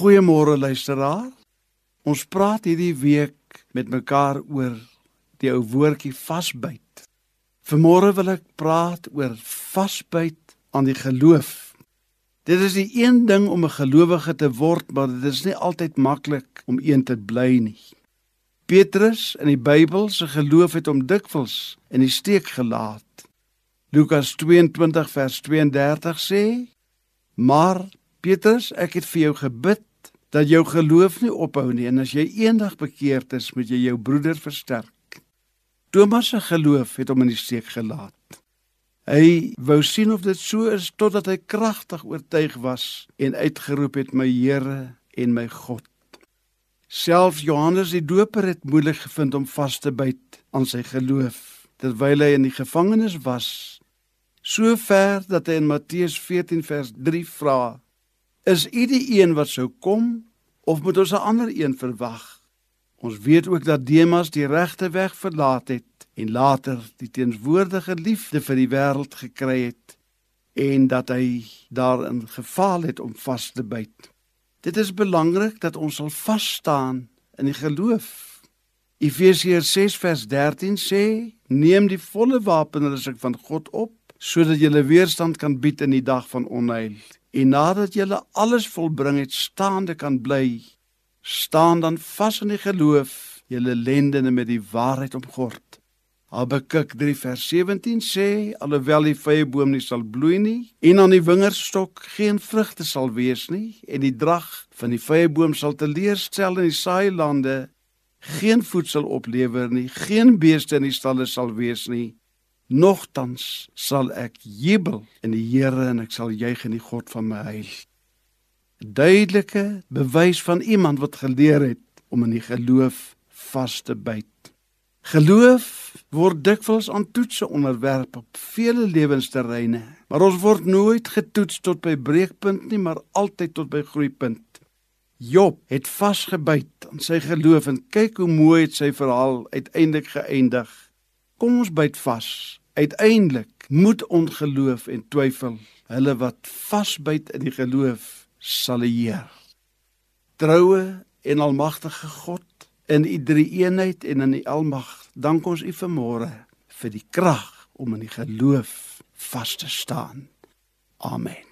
Goeiemôre luisteraar. Ons praat hierdie week met mekaar oor die ou woordjie vasbyt. Vanmôre wil ek praat oor vasbyt aan die geloof. Dit is die een ding om 'n gelowige te word, maar dit is nie altyd maklik om een te bly nie. Petrus in die Bybel se geloof het hom dikwels in die steek gelaat. Lukas 22 vers 32 sê: "Maar Petrus, ek het vir jou gebid dat jou geloof nie ophou nie en as jy eendag bekeerd is, moet jy jou broeder versterk." Thomas se geloof het hom in die steek gelaat. Hy wou sien of dit so is totdat hy kragtig oortuig was en uitgeroep het: "My Here en my God." Selfs Johannes die Doper het moeilik gevind om vas te byt aan sy geloof terwyl hy in die gevangenis was. So ver dat hy in Matteus 14 vers 3 vra: Is U die een wat sou kom of moet ons 'n ander een verwag? Ons weet ook dat Demas die regte weg verlaat het en later die teenswoordige liefde vir die wêreld gekry het en dat hy daarin gefaal het om vas te byt. Dit is belangrik dat ons sal vas staan in die geloof. Efesiërs 6 vers 13 sê: Neem die volle wapenrusting van God op sodat jy weerstand kan bied in die dag van onheil. En nadat jy alles volbring het, staande kan bly, staan dan vas in die geloof, jy lendene met die waarheid omgord. Habakuk 3 vers 17 sê alhoewel die vyeboom nie sal bloei nie en aan die wingerdstok geen vrugte sal wees nie en die drag van die vyeboom sal teleurstel in die saailande geen voedsel oplewer nie geen beeste in die stalle sal wees nie Nogtans sal ek jubel in die Here en ek sal juig in die God van my heil. Duidelike bewys van iemand wat geleer het om in die geloof vas te byt. Geloof word dikwels aan toetse onderwerp op vele lewensterreine, maar ons word nooit getoets tot by breekpunt nie, maar altyd tot by groeipunt. Job het vasgebyt aan sy geloof en kyk hoe mooi het sy verhaal uiteindelik geëindig. Kom ons byt vas Uiteindelik moet ongeloof en twyfel hulle wat vasbyt in die geloof sal eer. Troue en almagtige God in u drie eenheid en in die almag, dank ons u vanmôre vir die krag om in die geloof vas te staan. Amen.